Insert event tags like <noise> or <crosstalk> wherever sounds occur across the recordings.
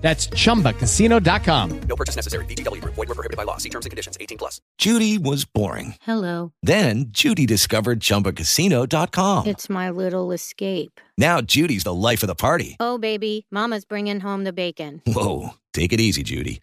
That's chumbacasino.com. No purchase necessary. VGW Group. Void were prohibited by law. See terms and conditions. 18 plus. Judy was boring. Hello. Then Judy discovered ChumbaCasino.com. It's my little escape. Now Judy's the life of the party. Oh, baby, Mama's bringing home the bacon. Whoa, take it easy, Judy.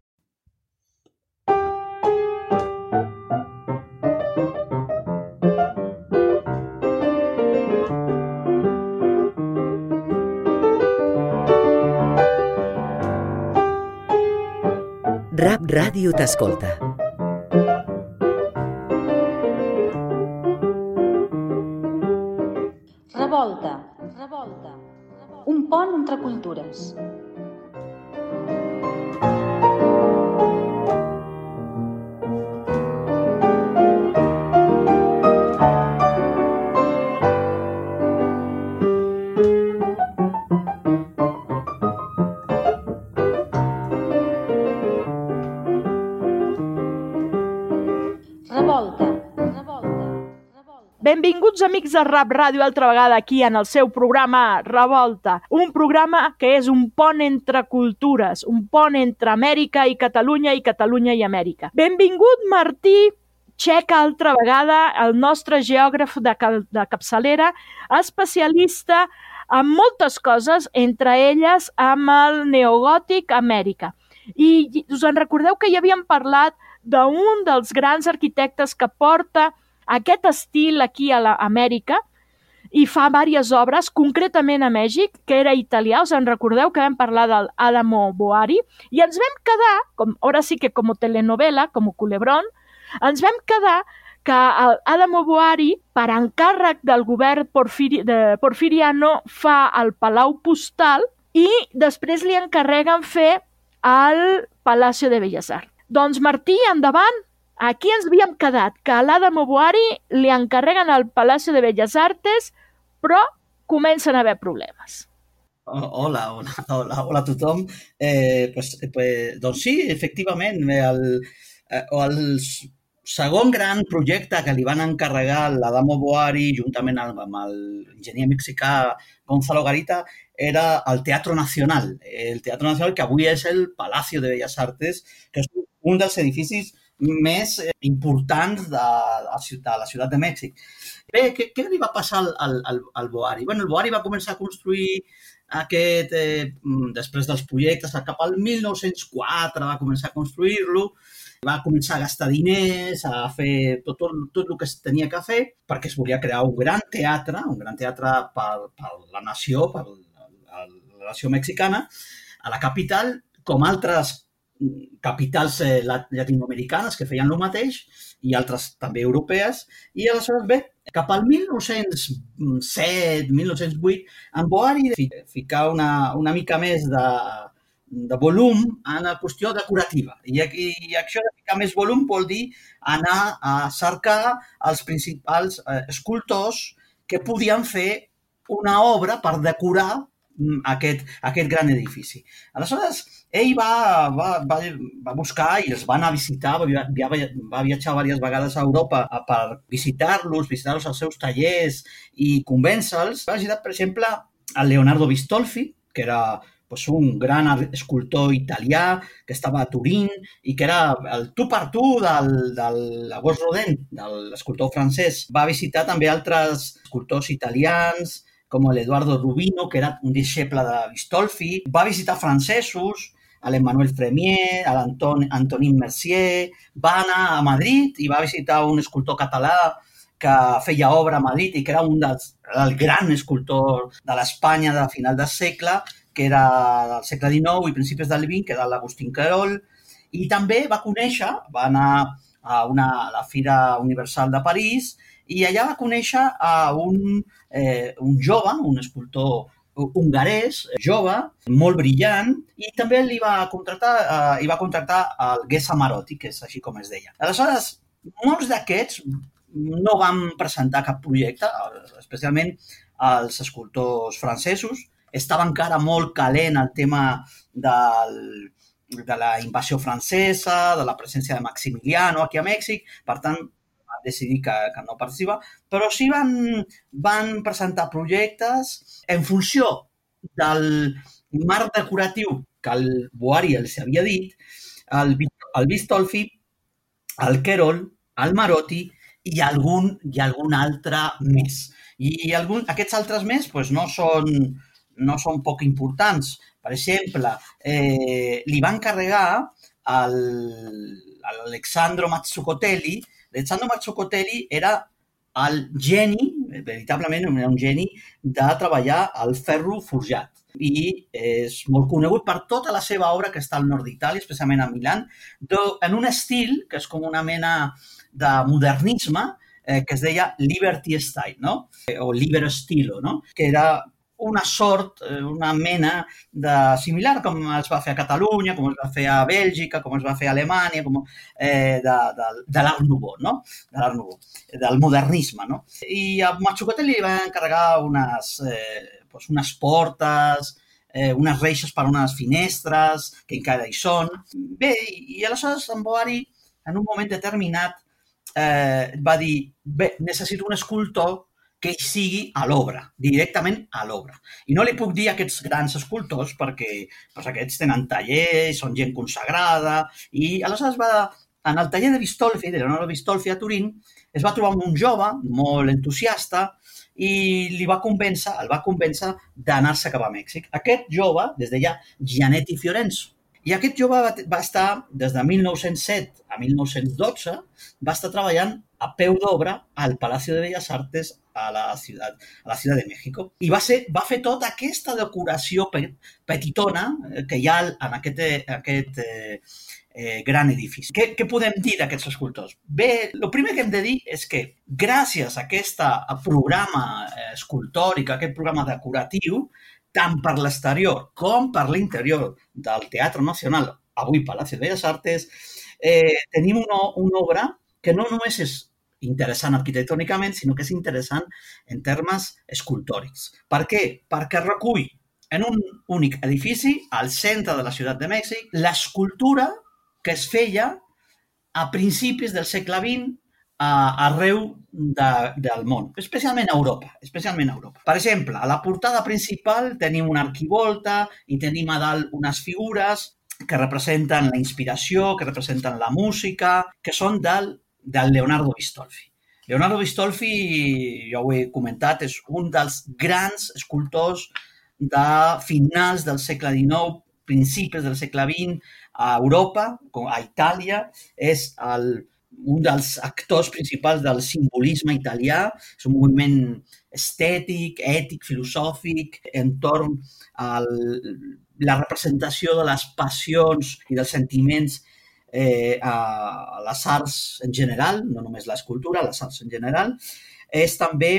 Ràdio t'escolta. Revolta, revolta, un pont entre cultures. Amics de Rap Ràdio altra vegada aquí en el seu programa Revolta, un programa que és un pont entre cultures, un pont entre Amèrica i Catalunya i Catalunya i Amèrica. Benvingut Martí Txec altra vegada, el nostre geògraf de, de capçalera, especialista en moltes coses, entre elles amb el neogòtic Amèrica. I us en recordeu que ja havíem parlat d'un dels grans arquitectes que porta aquest estil aquí a l'Amèrica i fa diverses obres, concretament a Mèxic, que era italià, us en recordeu que vam parlar del Adamo Boari, i ens vam quedar, com, ara sí que com telenovela, com Culebrón, ens vam quedar que el Adamo Boari, per encàrrec del govern Porfiri, de Porfiriano, fa el Palau Postal i després li encarreguen fer al Palacio de Belles Arts. Doncs Martí, endavant, aquí ens havíem quedat, que a l'Adamo Boari li encarreguen al Palacio de Belles Artes, però comencen a haver problemes. Hola, hola, <laughs> hola, hola a tothom. Eh, pues, eh, pues, doncs sí, efectivament, eh, el, eh, el s- segon gran projecte que li van encarregar l'Adamo Boari juntament amb, l'enginyer mexicà Gonzalo Garita era el Teatro Nacional. El Teatro Nacional que avui és el Palacio de Belles Artes, que és un dels edificis més eh, importants de, de, la ciutat de Mèxic. Bé, què, què li va passar al, al, al, Boari? Bueno, el Boari va començar a construir aquest, eh, després dels projectes, cap al 1904 va començar a construir-lo, va començar a gastar diners, a fer tot, tot, tot el que es tenia que fer, perquè es volia crear un gran teatre, un gran teatre per, per la nació, per la, la nació mexicana, a la capital, com altres capitals eh, lat- llatinoamericanes que feien el mateix i altres també europees, i aleshores, bé, cap al 1907, 1908, en Boari fi- ficar una, una mica més de, de volum en la qüestió decorativa. I, aquí, I això de ficar més volum vol dir anar a cercar els principals eh, escultors que podien fer una obra per decorar aquest, aquest gran edifici. Aleshores, ell va, va, va, va buscar i els va anar a visitar, va, va, va viatjar diverses vegades a Europa per visitar-los, visitar-los als seus tallers i convèncer-los. Va visitar, per exemple, a Leonardo Bistolfi, que era pues, un gran escultor italià que estava a Turín i que era el tu per tu del, del Auguste Rodin, de l'escultor francès. Va visitar també altres escultors italians, com l'Eduardo Rubino, que era un deixeble de Bistolfi. Va visitar francesos, a l'Emmanuel Fremier, a l'Anton Antonin Mercier. Va anar a Madrid i va visitar un escultor català que feia obra a Madrid i que era un dels, el gran escultor de l'Espanya de final del segle, que era del segle XIX i principis del XX, que era l'Agustín Querol, i també va conèixer, va anar a, una, a la Fira Universal de París i allà va conèixer a un, eh, un jove, un escultor hongarès, jove, molt brillant, i també li va contractar, eh, i va contractar el Gessa Marotti, que és així com es deia. Aleshores, molts d'aquests no van presentar cap projecte, especialment els escultors francesos. Estava encara molt calent el tema del, de la invasió francesa, de la presència de Maximiliano aquí a Mèxic, per tant, decidir que, que no participa, però sí van, van presentar projectes en funció del marc decoratiu que el Boari els havia dit, el, el Bistolfi, el Querol, el Marotti i algun, i algun altre més. I algun, aquests altres més pues, no, són, no són poc importants. Per exemple, eh, li van carregar a l'Alexandro Mazzucotelli. L'Alexandro Mazzucotelli era el geni, veritablement era un geni, de treballar al ferro forjat. I és molt conegut per tota la seva obra que està al nord d'Itàlia, especialment a Milan, en un estil que és com una mena de modernisme, eh, que es deia Liberty Style, no? o Liber Stilo, no? que era una sort, eh, una mena de similar com es va fer a Catalunya, com es va fer a Bèlgica, com es va fer a Alemanya, com, eh, de, de, de l'Art Nouveau, no? de l'Art Nouveau, del modernisme. No? I a Machucote li va encarregar unes, eh, pues unes portes, eh, unes reixes per unes finestres, que encara hi són. Bé, i aleshores en Boari, en un moment determinat, eh, va dir, bé, necessito un escultor que sigui a l'obra, directament a l'obra. I no li puc dir a aquests grans escultors perquè pues, aquests tenen tallers, són gent consagrada, i aleshores va, en el taller de Bistolfi, de Leonardo Bistolfi a Turín, es va trobar amb un jove molt entusiasta i li va convèncer, el va convèncer d'anar-se cap a Mèxic. Aquest jove, des deia Gianetti Fiorenzo, i aquest jove va, va estar, des de 1907 a 1912, va estar treballant a peu d'obra al Palacio de Bellas Artes a la ciutat, a la ciutat de México. I va, ser, va fer tota aquesta decoració petitona eh, que hi ha en aquest, eh, aquest eh, eh, gran edifici. Què, què podem dir d'aquests escultors? Bé, el primer que hem de dir és que gràcies a aquest programa escultòric, a aquest programa decoratiu, tant per l'exterior com per l'interior del Teatre Nacional, avui Palacio de Bellas Artes, eh, tenim una, una obra que no només és interessant arquitectònicament, sinó que és interessant en termes escultòrics. Per què? Perquè recull en un únic edifici, al centre de la ciutat de Mèxic, l'escultura que es feia a principis del segle XX arreu de, del món, especialment a Europa, especialment a Europa. Per exemple, a la portada principal tenim una arquivolta i tenim a dalt unes figures que representen la inspiració, que representen la música, que són del, del Leonardo Bistolfi. Leonardo Bistolfi, ja ho he comentat, és un dels grans escultors de finals del segle XIX, principis del segle XX, a Europa, a Itàlia, és el un dels actors principals del simbolisme italià. És un moviment estètic, ètic, filosòfic, entorn a la representació de les passions i dels sentiments eh, a les arts en general, no només l'escultura, les arts en general. És també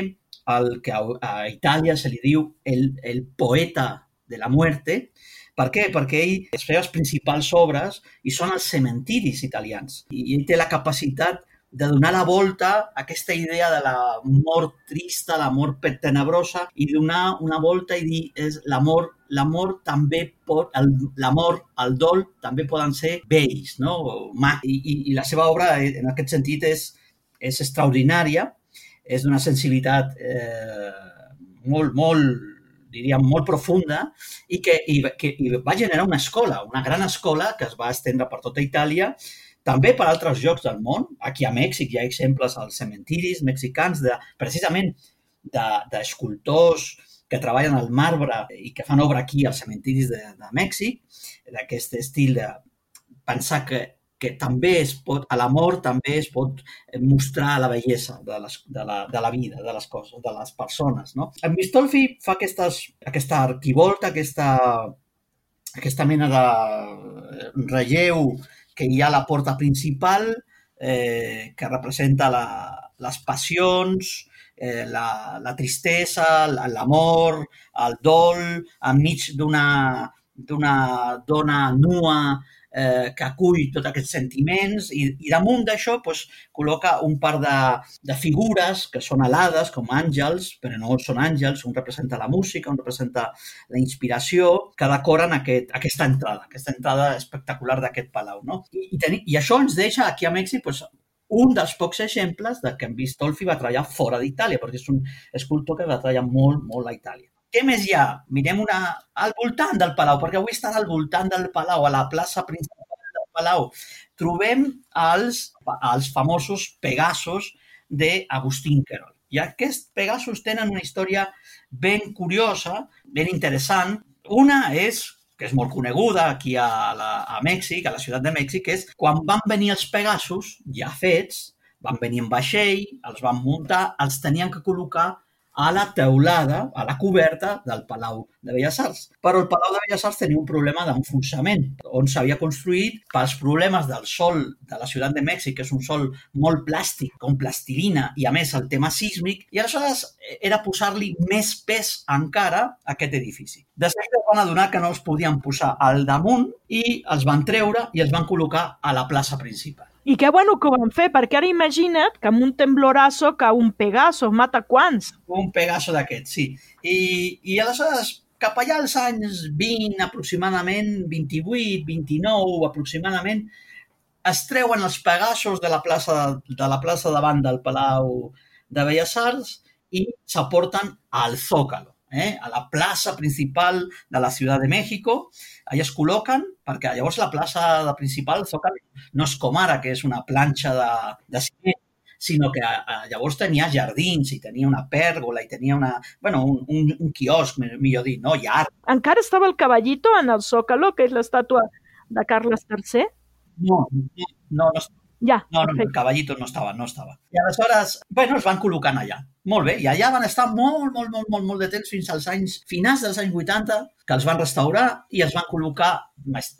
el que a Itàlia se li diu el, el poeta de la muerte, per què? Perquè ell les principals obres i són els cementiris italians. I ell té la capacitat de donar la volta a aquesta idea de la mort trista, la mort tenebrosa, i donar una volta i dir és l'amor l'amor també pot, l'amor, el dol, també poden ser vells, no? I, i, I la seva obra, eh, en aquest sentit, és, és extraordinària, és d'una sensibilitat eh, molt, molt diríem, molt profunda i que, i, que i va generar una escola, una gran escola que es va estendre per tota Itàlia, també per altres llocs del món. Aquí a Mèxic hi ha exemples als cementiris mexicans de, precisament d'escultors de, que treballen al marbre i que fan obra aquí als cementiris de, de Mèxic, d'aquest estil de pensar que, que també es pot, a l'amor també es pot mostrar la bellesa de, les, de, la, de la vida, de les coses, de les persones. No? En Mistolfi fa aquestes, aquesta arquivolta, aquesta, aquesta mena de relleu que hi ha a la porta principal, eh, que representa la, les passions, eh, la, la tristesa, l'amor, el dol, enmig d'una dona nua eh, que acull tots aquests sentiments i, i damunt d'això pues, col·loca un par de, de figures que són alades, com àngels, però no són àngels, un representa la música, un representa la inspiració, que decoren aquest, aquesta entrada, aquesta entrada espectacular d'aquest palau. No? I, i, I això ens deixa aquí a Mèxic pues, un dels pocs exemples de que en Vistolfi va treballar fora d'Itàlia, perquè és un escultor que va treballar molt, molt a Itàlia. Què més hi ha? Mirem una... al voltant del Palau, perquè avui estan al voltant del Palau, a la plaça principal del Palau. Trobem els, els famosos Pegasos d'Agustín Querol. I aquests Pegasos tenen una història ben curiosa, ben interessant. Una és que és molt coneguda aquí a, la, a Mèxic, a la ciutat de Mèxic, és quan van venir els Pegasos, ja fets, van venir en vaixell, els van muntar, els tenien que col·locar a la teulada, a la coberta del Palau de Belles Arts. Però el Palau de Belles Arts tenia un problema d'enfonsament, on s'havia construït pels problemes del sol de la ciutat de Mèxic, que és un sol molt plàstic, com plastilina, i a més el tema sísmic, i aleshores era posar-li més pes encara a aquest edifici. Després es van adonar que no els podien posar al damunt i els van treure i els van col·locar a la plaça principal. I que bueno que ho van fer, perquè ara imagina't que amb un temblorazo que un Pegaso mata quants? Un Pegaso d'aquests, sí. I, I aleshores, cap allà als anys 20, aproximadament, 28, 29, aproximadament, es treuen els Pegasos de la plaça, de la plaça davant del Palau de Belles Arts i s'aporten al Zócalo eh, a la plaça principal de la Ciutat de México. Allà es col·loquen, perquè llavors la plaça principal, Zócalo, no és com ara, que és una planxa de, de ciment, sinó que a, a, llavors tenia jardins i tenia una pèrgola i tenia una, bueno, un, un, un quiosc, millor dit, no? I art. Encara estava el caballito en el Zócalo, que és l'estàtua de Carles III? No, no, no, no ja, no, no, el caballito no estava, no estava. I aleshores, bueno, es van col·locant allà. Molt bé, i allà van estar molt, molt, molt, molt, molt de temps fins als anys finals dels anys 80, que els van restaurar i els van col·locar,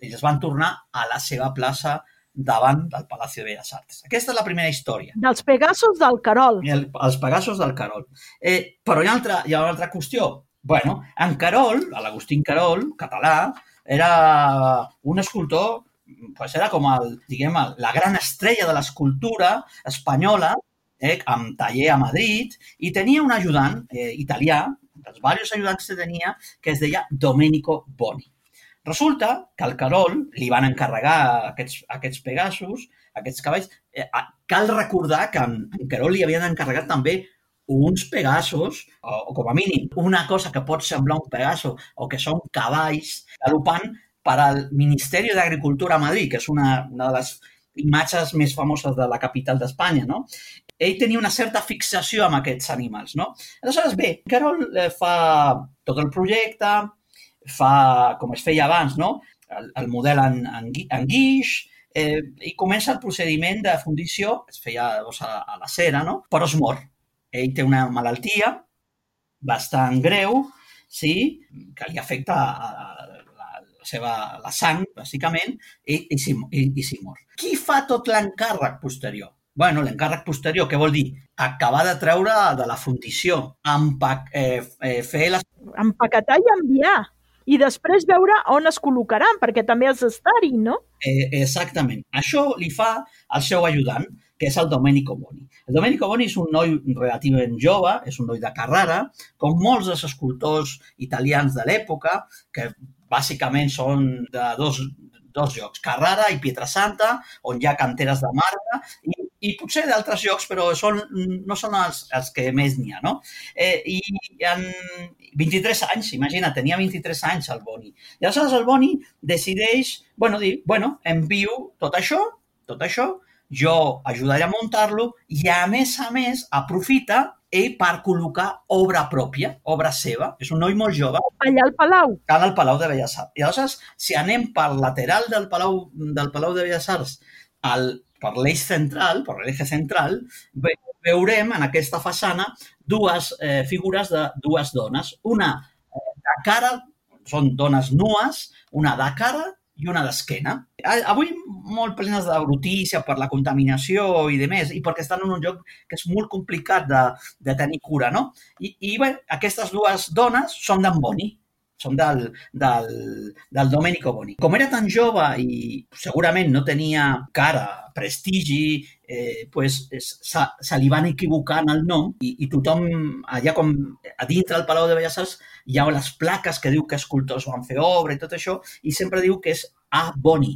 i els van tornar a la seva plaça davant del Palacio de Belles Arts. Aquesta és la primera història. Dels Pegasos del Carol. El, els Pegasos del Carol. Eh, però hi ha, altra, hi ha una altra qüestió. bueno, en Carol, l'Agustín Carol, català, era un escultor pues era com el, diguem, el, la gran estrella de l'escultura espanyola, eh, amb taller a Madrid, i tenia un ajudant eh, italià, dels diversos ajudants que tenia, que es deia Domenico Boni. Resulta que al Carol li van encarregar aquests, aquests Pegasus, aquests cavalls. Eh, cal recordar que en, en Carol li havien encarregat també uns Pegasos, o, o com a mínim una cosa que pot semblar un Pegaso, o que són cavalls galopant per al Ministeri d'Agricultura a Madrid, que és una, una de les imatges més famoses de la capital d'Espanya, no? Ell tenia una certa fixació amb aquests animals, no? Aleshores, bé, Carol eh, fa tot el projecte, fa, com es feia abans, no? El, el model en, en, en guix, eh, i comença el procediment de fundició, es feia doncs, a, a la cera, no? Però es mor. Ell té una malaltia bastant greu, sí, que li afecta a, a, la seva la sang, bàsicament, i, i, s'hi i, i s'hi mor. Qui fa tot l'encàrrec posterior? bueno, l'encàrrec posterior, què vol dir? Acabar de treure de la fundició, empac, eh, eh, fer les... Empaquetar i enviar. I després veure on es col·locaran, perquè també has d'estar-hi, no? Eh, exactament. Això li fa el seu ajudant, que és el Domenico Boni. El Domenico Boni és un noi relativament jove, és un noi de Carrara, com molts dels escultors italians de l'època, que bàsicament són de dos, dos llocs, Carrara i Pietrasanta, on hi ha canteres de marbre, i, i potser d'altres llocs, però són, no són els, els que més n'hi ha, no? Eh, I en 23 anys, imagina, tenia 23 anys el Boni. I aleshores el Boni decideix, bueno, dir, bueno, envio tot això, tot això, jo ajudaré a muntar-lo i, a més a més, aprofita ell per col·locar obra pròpia, obra seva. És un noi molt jove. Allà al Palau. Allà al Palau de Belles Arts. I aleshores, si anem per lateral del Palau, del Palau de Belles Arts, al, per l'eix central, per l'eix central, ve, veurem en aquesta façana dues eh, figures de dues dones. Una eh, de cara, són dones nues, una de cara i una d'esquena. Avui molt plenes de brutícia per la contaminació i de més, i perquè estan en un lloc que és molt complicat de, de tenir cura, no? I, i bé, aquestes dues dones són d'en Boni, són del, del, del Domenico Boni. Com era tan jove i segurament no tenia cara, prestigi, eh, pues, es, se, se li van equivocar en el nom i, i tothom, allà com a dintre del Palau de Belles Arts, hi ha les plaques que diu que escultors van fer obra i tot això, i sempre diu que és A. Boni,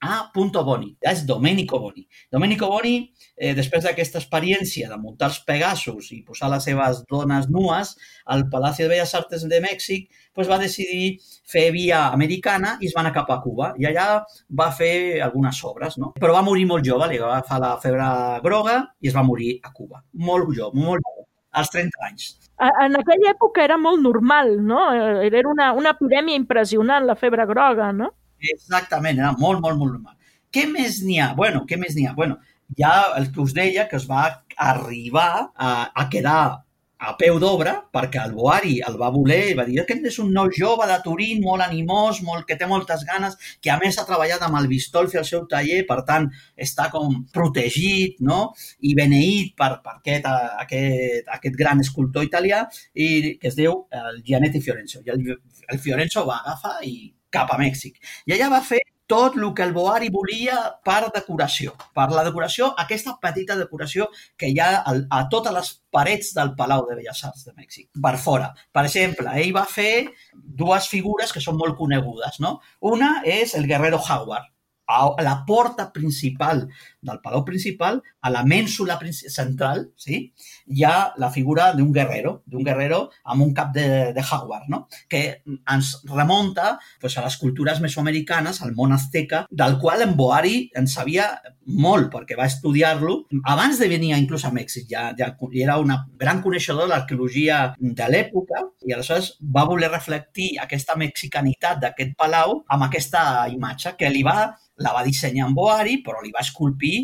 A. Boni. És Domenico Boni. Domenico Boni, eh, després d'aquesta experiència de muntar els Pegasus i posar les seves dones nues al Palacio de Bellas Artes de Mèxic, pues va decidir fer via americana i es va anar cap a Cuba. I allà va fer algunes obres, no? Però va morir molt jove, li va agafar la febre groga i es va morir a Cuba. Molt jove, molt jove, als 30 anys. En aquella època era molt normal, no? Era una, una epidèmia impressionant, la febre groga, no? Exactament, era molt, molt, molt normal. Què més n'hi ha? Bueno, què més n'hi ha? Bueno, ha el que us deia, que es va arribar a, a quedar a peu d'obra perquè el Boari el va voler i va dir que és un nou jove de Turín, molt animós, molt, que té moltes ganes, que a més ha treballat amb el Bistolfi al seu taller, per tant està com protegit no? i beneït per, per aquest, aquest, aquest gran escultor italià i que es diu el Gianetti Fiorenzo. I el, el Fiorenzo va agafar i cap a Mèxic. I allà va fer tot el que el Boari volia per decoració. Per la decoració, aquesta petita decoració que hi ha a totes les parets del Palau de Belles Arts de Mèxic, per fora. Per exemple, ell va fer dues figures que són molt conegudes. No? Una és el Guerrero Jaguar, a la porta principal del Palau Principal, a la mènsula central, sí? hi ha la figura d'un guerrero, d'un guerrero amb un cap de, de jaguar, no? que ens remunta pues, a les cultures mesoamericanes, al món azteca, del qual en Boari en sabia molt, perquè va estudiar-lo abans de venir inclús a Mèxic. Ja, ja era un gran coneixedor de l'arqueologia de l'època i aleshores va voler reflectir aquesta mexicanitat d'aquest palau amb aquesta imatge que li va, la va dissenyar en Boari, però li va esculpir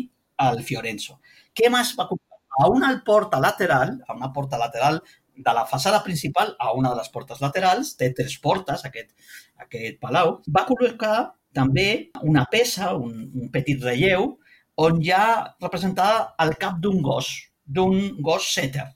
al Fiorenzo. Què més va comprar? A una porta lateral, a una porta lateral de la façana principal a una de les portes laterals, té tres portes, aquest, aquest palau, va col·locar també una peça, un, un petit relleu, on hi ha representada el cap d'un gos, d'un gos setter.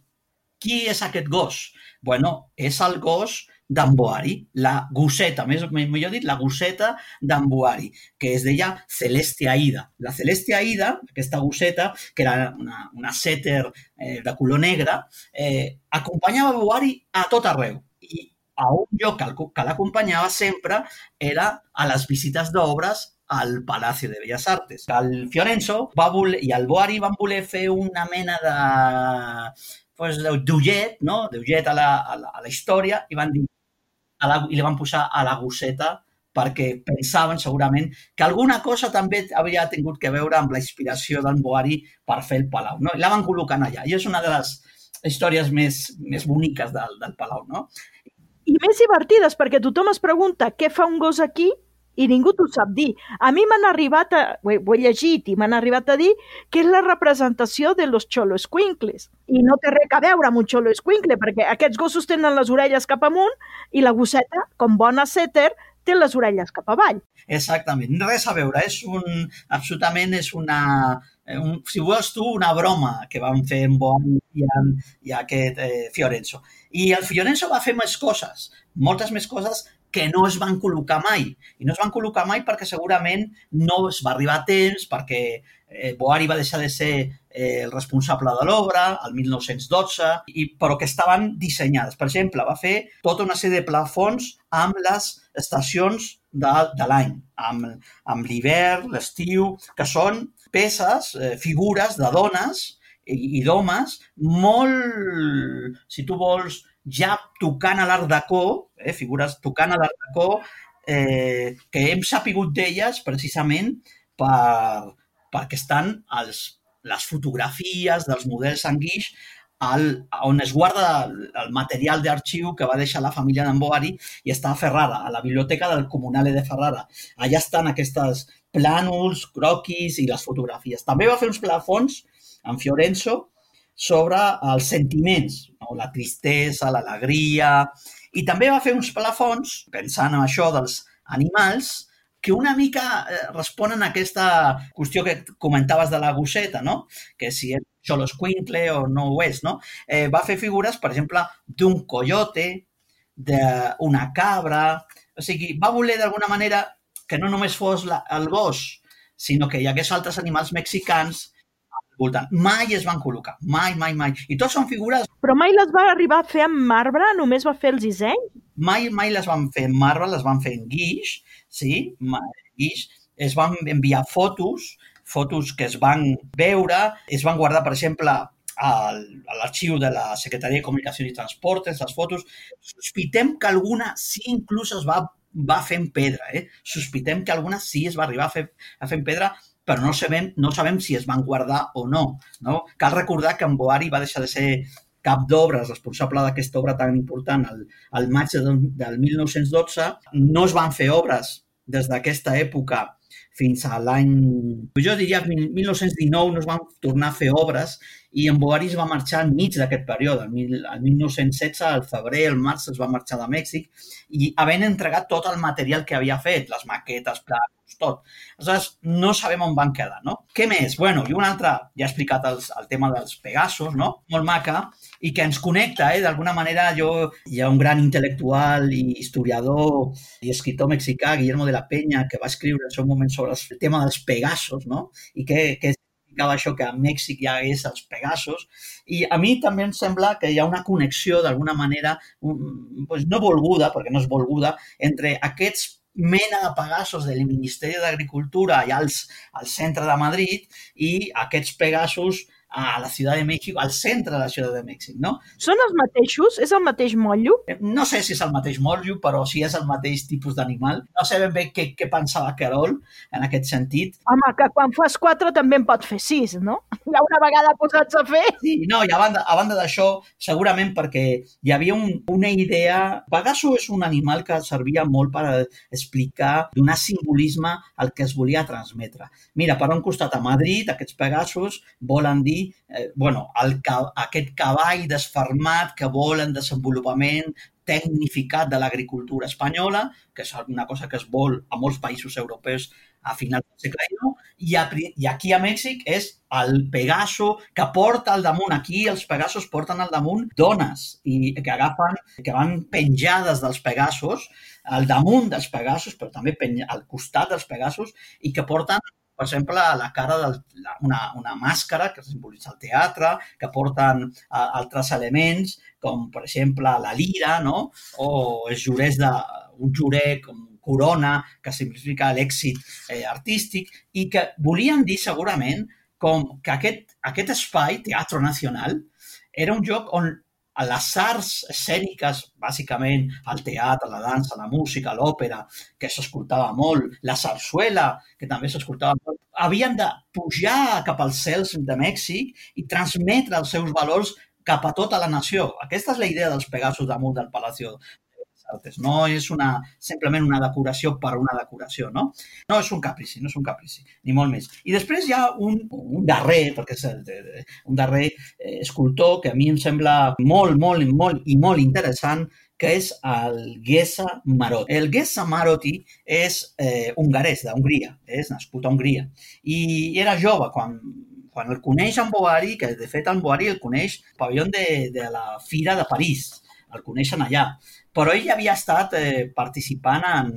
Qui és aquest gos? Bueno, és el gos d'en Boari, la gosseta, més millor dit, la gosseta d'en Boari, que es deia Celeste Aida. La Celeste Aida, aquesta gosseta, que era una, una setter eh, de color negre, eh, acompanyava Boari a tot arreu. I a un lloc que l'acompanyava sempre era a les visites d'obres al Palacio de Bellas Artes. El Fiorenzo va voler, i el Boari van voler fer una mena de pues, d'ullet, no? d'ullet a, la, a, la, a la història i van dir a la, i li van posar a la gosseta perquè pensaven segurament que alguna cosa també havia tingut que veure amb la inspiració d'en Boari per fer el Palau. No? I la van col·locant allà. I és una de les històries més, més boniques del, del Palau. No? I més divertides, perquè tothom es pregunta què fa un gos aquí i ningú t'ho sap dir. A mi m'han arribat, a, ho, he, ho he llegit i m'han arribat a dir que és la representació de los cholo escuincles. I no té res a veure amb un xolo escuincle, perquè aquests gossos tenen les orelles cap amunt i la gosseta, com bona setter, té les orelles cap avall. Exactament, res a veure, és un, absolutament és una, eh, un, si vols tu, una broma que van fer en Boani i, en, i aquest eh, Fiorenzo. I el Fiorenzo va fer més coses, moltes més coses que no es van col·locar mai. I no es van col·locar mai perquè segurament no es va arribar a temps, perquè eh, Boari va deixar de ser eh, el responsable de l'obra el 1912, i, però que estaven dissenyades. Per exemple, va fer tota una sèrie de plafons amb les estacions de, de l'any, amb, amb l'hivern, l'estiu, que són peces, eh, figures de dones i, i d'homes molt, si tu vols, ja tocant a l'art deco, eh, figures tocant a l'art deco, eh, que hem sapigut d'elles precisament per, perquè estan els, les fotografies dels models en guix al, on es guarda el, el material d'arxiu que va deixar la família d'en Boari i està a Ferrara, a la biblioteca del Comunale de Ferrara. Allà estan aquestes plànols, croquis i les fotografies. També va fer uns plafons en Fiorenzo sobre els sentiments, no? la tristesa, l'alegria, i també va fer uns plafons, pensant en això dels animals, que una mica eh, responen a aquesta qüestió que comentaves de la gosseta, no? que si és xoloscuincle o no ho és. No? Eh, va fer figures, per exemple, d'un coyote, d'una cabra... O sigui, va voler d'alguna manera que no només fos la, el gos, sinó que hi hagués altres animals mexicans voltant. Mai es van col·locar, mai, mai, mai. I tots són figures Però mai les va arribar a fer en marbre? Només va fer els dissenys? mai, mai les van fer en marbre, les van fer en guix, sí, guix. Es van enviar fotos, fotos que es van veure, es van guardar, per exemple, al, a l'arxiu de la Secretaria de Comunicació i Transportes, les fotos. Sospitem que alguna sí inclús es va, va fer en pedra, eh? Sospitem que alguna sí es va arribar a fer, a fer en pedra, però no sabem, no sabem si es van guardar o no, no? Cal recordar que en Boari va deixar de ser cap d'obres responsable d'aquesta obra tan important al, al maig del, del 1912. No es van fer obres des d'aquesta època fins a l'any, jo diria 1919 no es van tornar a fer obres i en Boari es va marxar enmig d'aquest període. El, mil- el 1916, al febrer, al març, es va marxar de Mèxic i havent entregat tot el material que havia fet, les maquetes, plans, tot. Aleshores, no sabem on van quedar, no? Què més? Bueno, i un altre, ja he explicat els, el tema dels Pegasos, no? Molt maca, i que ens connecta, eh? D'alguna manera, jo, hi ha un gran intel·lectual i historiador i escriptor mexicà, Guillermo de la Peña, que va escriure en el seu moment sobre el tema dels Pegasos, no? I que, que significava això que a Mèxic hi hagués els Pegasos. I a mi també em sembla que hi ha una connexió, d'alguna manera, un, pues no volguda, perquè no és volguda, entre aquests mena de Pegasos del Ministeri d'Agricultura allà als, al centre de Madrid i aquests Pegasos a la Ciutat de Mèxic, al centre de la Ciutat de Mèxic, no? Són els mateixos? És el mateix motllo? No sé si és el mateix morllo, però si és el mateix tipus d'animal. No sé ben bé què, què pensava Carol en aquest sentit. Home, que quan fas quatre també en pot fer sis, no? <laughs> Ja una vegada posats a fer... Sí, no, i a banda, a banda d'això, segurament perquè hi havia un, una idea... Pegaso és un animal que servia molt per explicar, donar simbolisme al que es volia transmetre. Mira, per un costat a Madrid, aquests Pegasos volen dir, eh, bueno, el, aquest cavall desfermat que vol en desenvolupament tecnificat de l'agricultura espanyola, que és una cosa que es vol a molts països europeus a finals del segle XIX, i, a, i aquí a Mèxic és el Pegaso que porta al damunt. Aquí els Pegasos porten al damunt dones i que agafen, que van penjades dels Pegasos, al damunt dels Pegasos, però també penya, al costat dels Pegasos, i que porten per exemple, la cara del, la- una, una màscara que simbolitza el teatre, que porten a, altres elements, com per exemple la lira, no? o els jurers de, un jurer com corona, que significa l'èxit eh, artístic, i que volien dir segurament com que aquest, aquest espai, Teatro Nacional, era un lloc on a les arts escèniques, bàsicament el teatre, la dansa, la música, l'òpera, que s'escoltava molt, la sarsuela, que també s'escoltava molt, havien de pujar cap als cels de Mèxic i transmetre els seus valors cap a tota la nació. Aquesta és la idea dels Pegasos damunt del Palacio Artes. No és una, simplement una decoració per una decoració, no? No és un caprici, no és un caprici, ni molt més. I després hi ha un, un darrer, perquè és un darrer eh, escultor que a mi em sembla molt, molt, molt i molt interessant, que és el Gesa Marotti. El Gesa Marotti és eh, hongarès, d'Hongria, és nascut a Hongria. I era jove quan, quan el coneix en Boari, que de fet en Boari el coneix pavelló de, de la Fira de París, el coneixen allà. Però ell havia estat eh, participant en,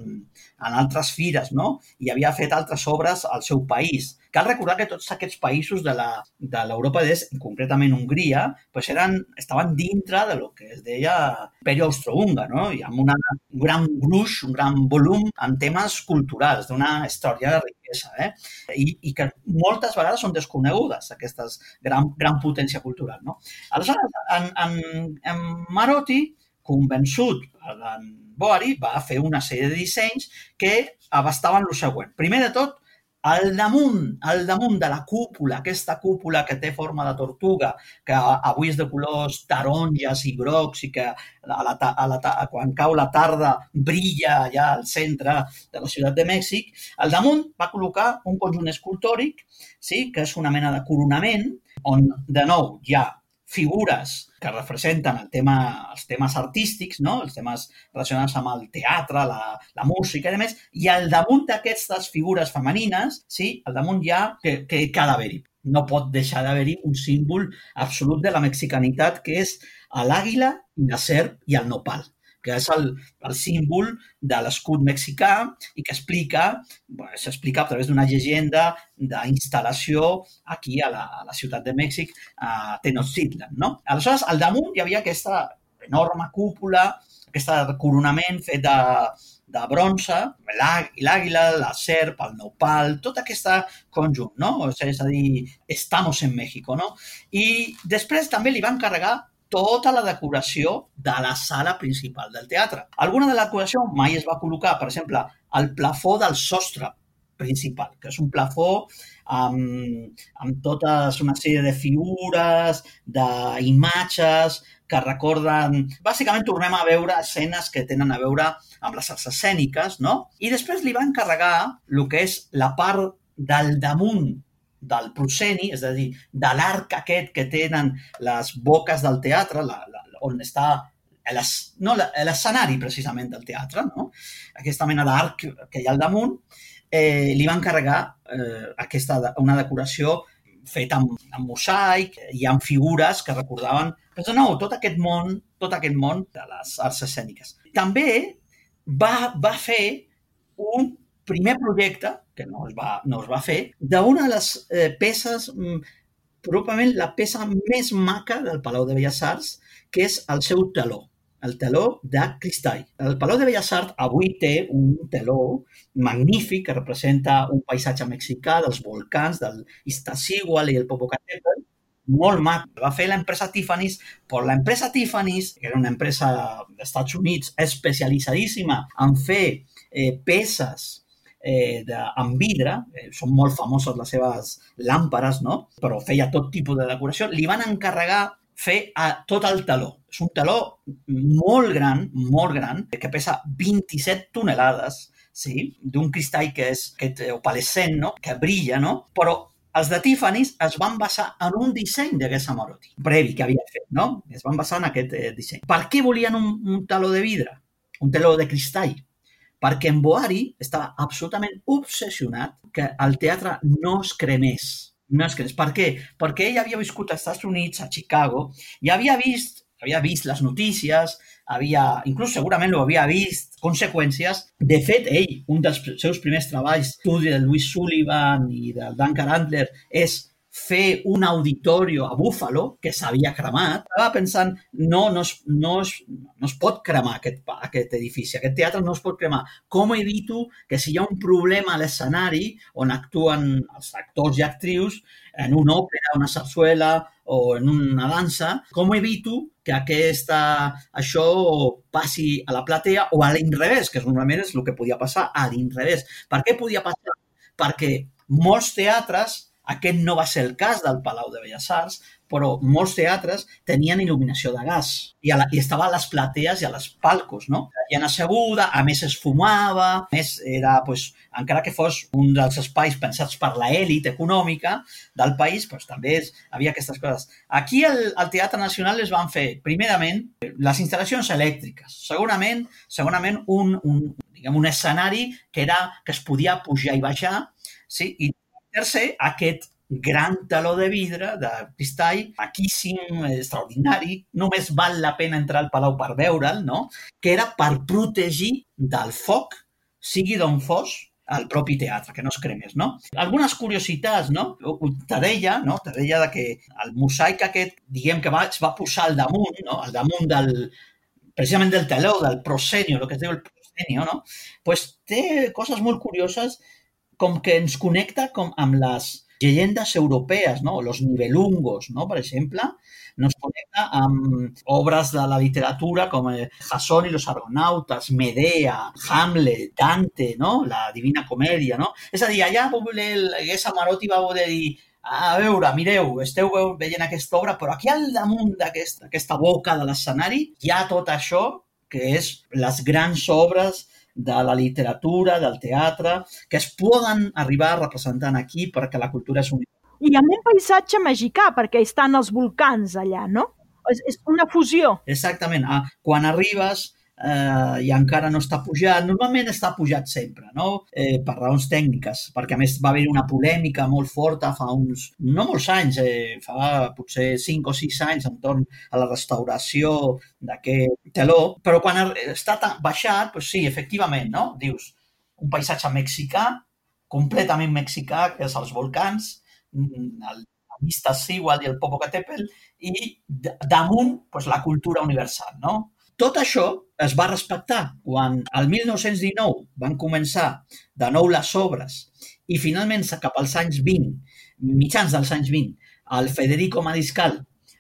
en altres fires, no? I havia fet altres obres al seu país. Cal recordar que tots aquests països de l'Europa de l'Est, concretament Hongria, pues eren, estaven dintre de lo que es deia Imperi Austrohúngar, no? I amb una, un gran gruix, un gran volum en temes culturals, d'una història de riquesa, eh? I, I que moltes vegades són desconegudes, aquestes gran, gran potència cultural, no? Aleshores, en, en, en Marotti, convençut en Boari, va fer una sèrie de dissenys que abastaven el següent. Primer de tot, al damunt, al damunt de la cúpula, aquesta cúpula que té forma de tortuga, que avui és de colors taronges i grocs i que a la, a la, quan cau la tarda brilla allà al centre de la ciutat de Mèxic, al damunt va col·locar un conjunt escultòric, sí, que és una mena de coronament, on de nou hi ha figures que representen el tema, els temes artístics, no? els temes relacionats amb el teatre, la, la música i demés, i al damunt d'aquestes figures femenines, sí, al damunt hi ha que, que ha d'haver-hi. No pot deixar d'haver-hi un símbol absolut de la mexicanitat que és l'àguila, la serp i el nopal que és el, el símbol de l'escut mexicà i que explica, bueno, s'explica a través d'una llegenda d'instal·lació aquí a la, a la ciutat de Mèxic, a Tenochtitlan. No? Aleshores, al damunt hi havia aquesta enorme cúpula, aquest coronament fet de, de bronze, l'àguila, la serp, el nopal, tot aquest conjunt, no? És a dir, estamos en México, no? I després també li van carregar tota la decoració de la sala principal del teatre. Alguna de la decoració mai es va col·locar, per exemple, al plafó del sostre principal, que és un plafó amb, amb totes una sèrie de figures, d'imatges que recorden... Bàsicament tornem a veure escenes que tenen a veure amb les arts escèniques, no? I després li van encarregar el que és la part del damunt del prosceni, és a dir, de l'arc aquest que tenen les boques del teatre, la, la, on està no, precisament del teatre, no? aquesta mena d'arc que hi ha al damunt, eh, li van carregar eh, aquesta, una decoració feta amb, amb mosaic, hi ha figures que recordaven però no, tot aquest món, tot aquest món de les arts escèniques. També va, va fer un primer projecte, que no es va, no es va fer, d'una de les eh, peces, mm, probablement la peça més maca del Palau de Belles Arts, que és el seu teló, el teló de cristall. El Palau de Belles Arts avui té un teló magnífic que representa un paisatge mexicà dels volcans, del Iztaccíhuatl i el Popocatépetl, molt mac. Va fer l'empresa Tiffany's, però l'empresa Tiffany's, que era una empresa dels Units especialitzadíssima en fer eh, peces eh, amb vidre, eh, són molt famoses les seves làmperes, no? però feia tot tipus de decoració, li van encarregar fer a tot el taló. És un taló molt gran, molt gran, que pesa 27 tonelades, sí? d'un cristall que és que opalescent, no? que brilla, no? però els de Tiffany's es van basar en un disseny de Samarotti, previ que havia fet, no? Es van basar en aquest eh, disseny. Per què volien un, un taló de vidre? Un taló de cristall? Perquè en Boari estava absolutament obsessionat que el teatre no es cremés. No es cremés. Per què? Perquè ell havia viscut als Estats Units, a Chicago, i havia vist, havia vist les notícies, havia, inclús segurament ho havia vist, conseqüències. De fet, ell, un dels seus primers treballs, estudi de Louis Sullivan i del Duncan Andler, és fer un auditorio a Buffalo que s'havia cremat, estava pensant, no, no es, no, es, no es pot cremar aquest, aquest edifici, aquest teatre no es pot cremar. Com evito que si hi ha un problema a l'escenari on actuen els actors i actrius en una òpera, una sarsuela o en una dansa, com evito que aquesta, això passi a la platea o a l'inrevés, que normalment és el que podia passar, a l'inrevés. Per què podia passar? Perquè molts teatres aquest no va ser el cas del Palau de Belles Arts, però molts teatres tenien il·luminació de gas i, a la, i estava a les platees i a les palcos, no? Hi asseguda, a més es fumava, a més era, pues, encara que fos un dels espais pensats per l'elit econòmica del país, pues, també és, havia aquestes coses. Aquí al, al Teatre Nacional es van fer, primerament, les instal·lacions elèctriques, segurament, segurament un, un, diguem, un escenari que, era, que es podia pujar i baixar, sí? i Tercer, aquest gran taló de vidre, de cristall, maquíssim, extraordinari, només val la pena entrar al Palau per veure'l, no? que era per protegir del foc, sigui d'on fos, al propi teatre, que no es cremés, no? Algunes curiositats, no? Te deia, no? Te deia de que el mosaic aquest, diguem que va, es va posar al damunt, no? Al damunt del, precisament del teló, del proscenio, el que es diu el proscenio, no? pues té coses molt curioses com que ens connecta com amb les llegendes europees, no? Los Nibelungos, no? per exemple, nos connecta amb obres de la literatura com eh, Jason i los Argonautes, Medea, Hamlet, Dante, no? la Divina Comèdia. No? És a dir, allà el Guessa Marotti va voler dir a veure, mireu, esteu veient aquesta obra, però aquí al damunt d'aquesta aquesta boca de l'escenari hi ha tot això que és les grans obres de la literatura, del teatre, que es poden arribar representant aquí perquè la cultura és única. I amb un paisatge mexicà, perquè estan els volcans allà, no? És, és una fusió. Exactament. Ah, quan arribes, eh, i encara no està pujat. Normalment està pujat sempre, no? Eh, per raons tècniques, perquè a més va haver una polèmica molt forta fa uns, no molts anys, eh, fa potser 5 o 6 anys entorn a la restauració d'aquest teló, però quan està baixat, doncs sí, efectivament, no? Dius, un paisatge mexicà, completament mexicà, que és els volcans, el, Sigual i el Popocatépetl, i damunt pues, la cultura universal, no? Tot això es va respectar quan el 1919 van començar de nou les obres i finalment cap als anys 20, mitjans dels anys 20, el Federico Mariscal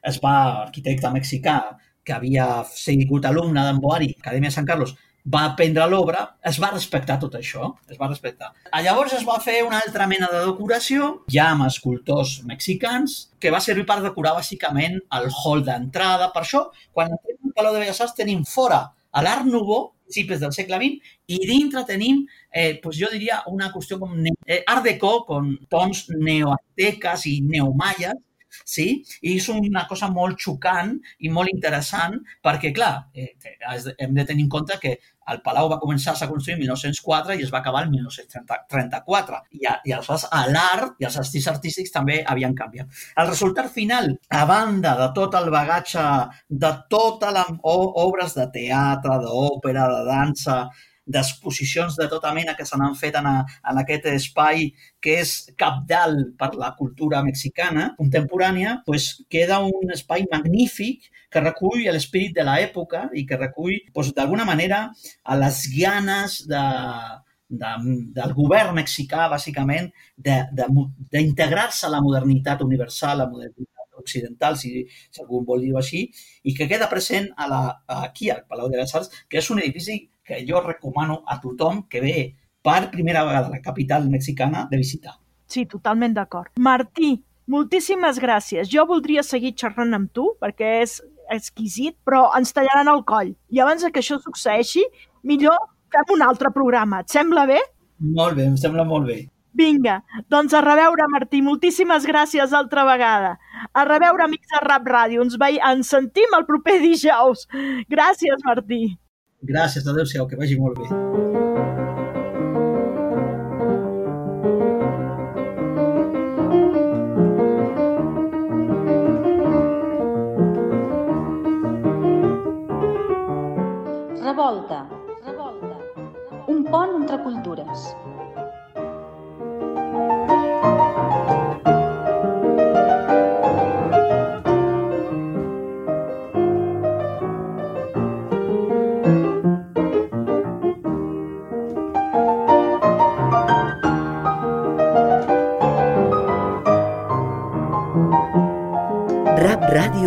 es va, arquitecte mexicà, que havia sigut alumne d'en Boari, Acadèmia Sant Carlos, va aprendre l'obra, es va respectar tot això, es va respectar. Llavors es va fer una altra mena de decoració, ja amb escultors mexicans, que va servir per decorar bàsicament el hall d'entrada. Per això, quan entrem al Palau de Belles Arts tenim fora a l'Art Nouveau, principis del segle XX, i dintre tenim, eh, pues jo diria, una qüestió com eh, Art Deco, con tons neoazteques i neomaies, sí? I és una cosa molt xocant i molt interessant perquè, clar, eh, hem de tenir en compte que el Palau va començar a construir en 1904 i es va acabar en 1934. I, i aleshores l'art i els estils artístics també havien canviat. El resultat final, a banda de tot el bagatge de totes les obres de teatre, d'òpera, de dansa, d'exposicions de tota mena que se n'han fet en, a, en aquest espai que és capdalt per la cultura mexicana contemporània, pues queda un espai magnífic que recull l'esperit de l'època i que recull, pues, d'alguna manera, a les ganes de, de, del govern mexicà, bàsicament, d'integrar-se a la modernitat universal, a la modernitat occidental, si, si algú vol dir-ho així, i que queda present a la, aquí, al Palau de les Arts, que és un edifici que jo recomano a tothom que ve per primera vegada a la capital mexicana de visitar. Sí, totalment d'acord. Martí, moltíssimes gràcies. Jo voldria seguir xerrant amb tu perquè és exquisit, però ens tallaran el coll. I abans que això succeeixi, millor fem un altre programa. Et sembla bé? Molt bé, em sembla molt bé. Vinga, doncs a reveure, Martí. Moltíssimes gràcies altra vegada. A reveure, amics de Rap Ràdio. Ens, ve... ens sentim el proper dijous. Gràcies, Martí. Gràcies, adeu-siau, que vagi molt bé. Revolta. Revolta. Un pont entre cultures.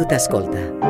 T'escolta.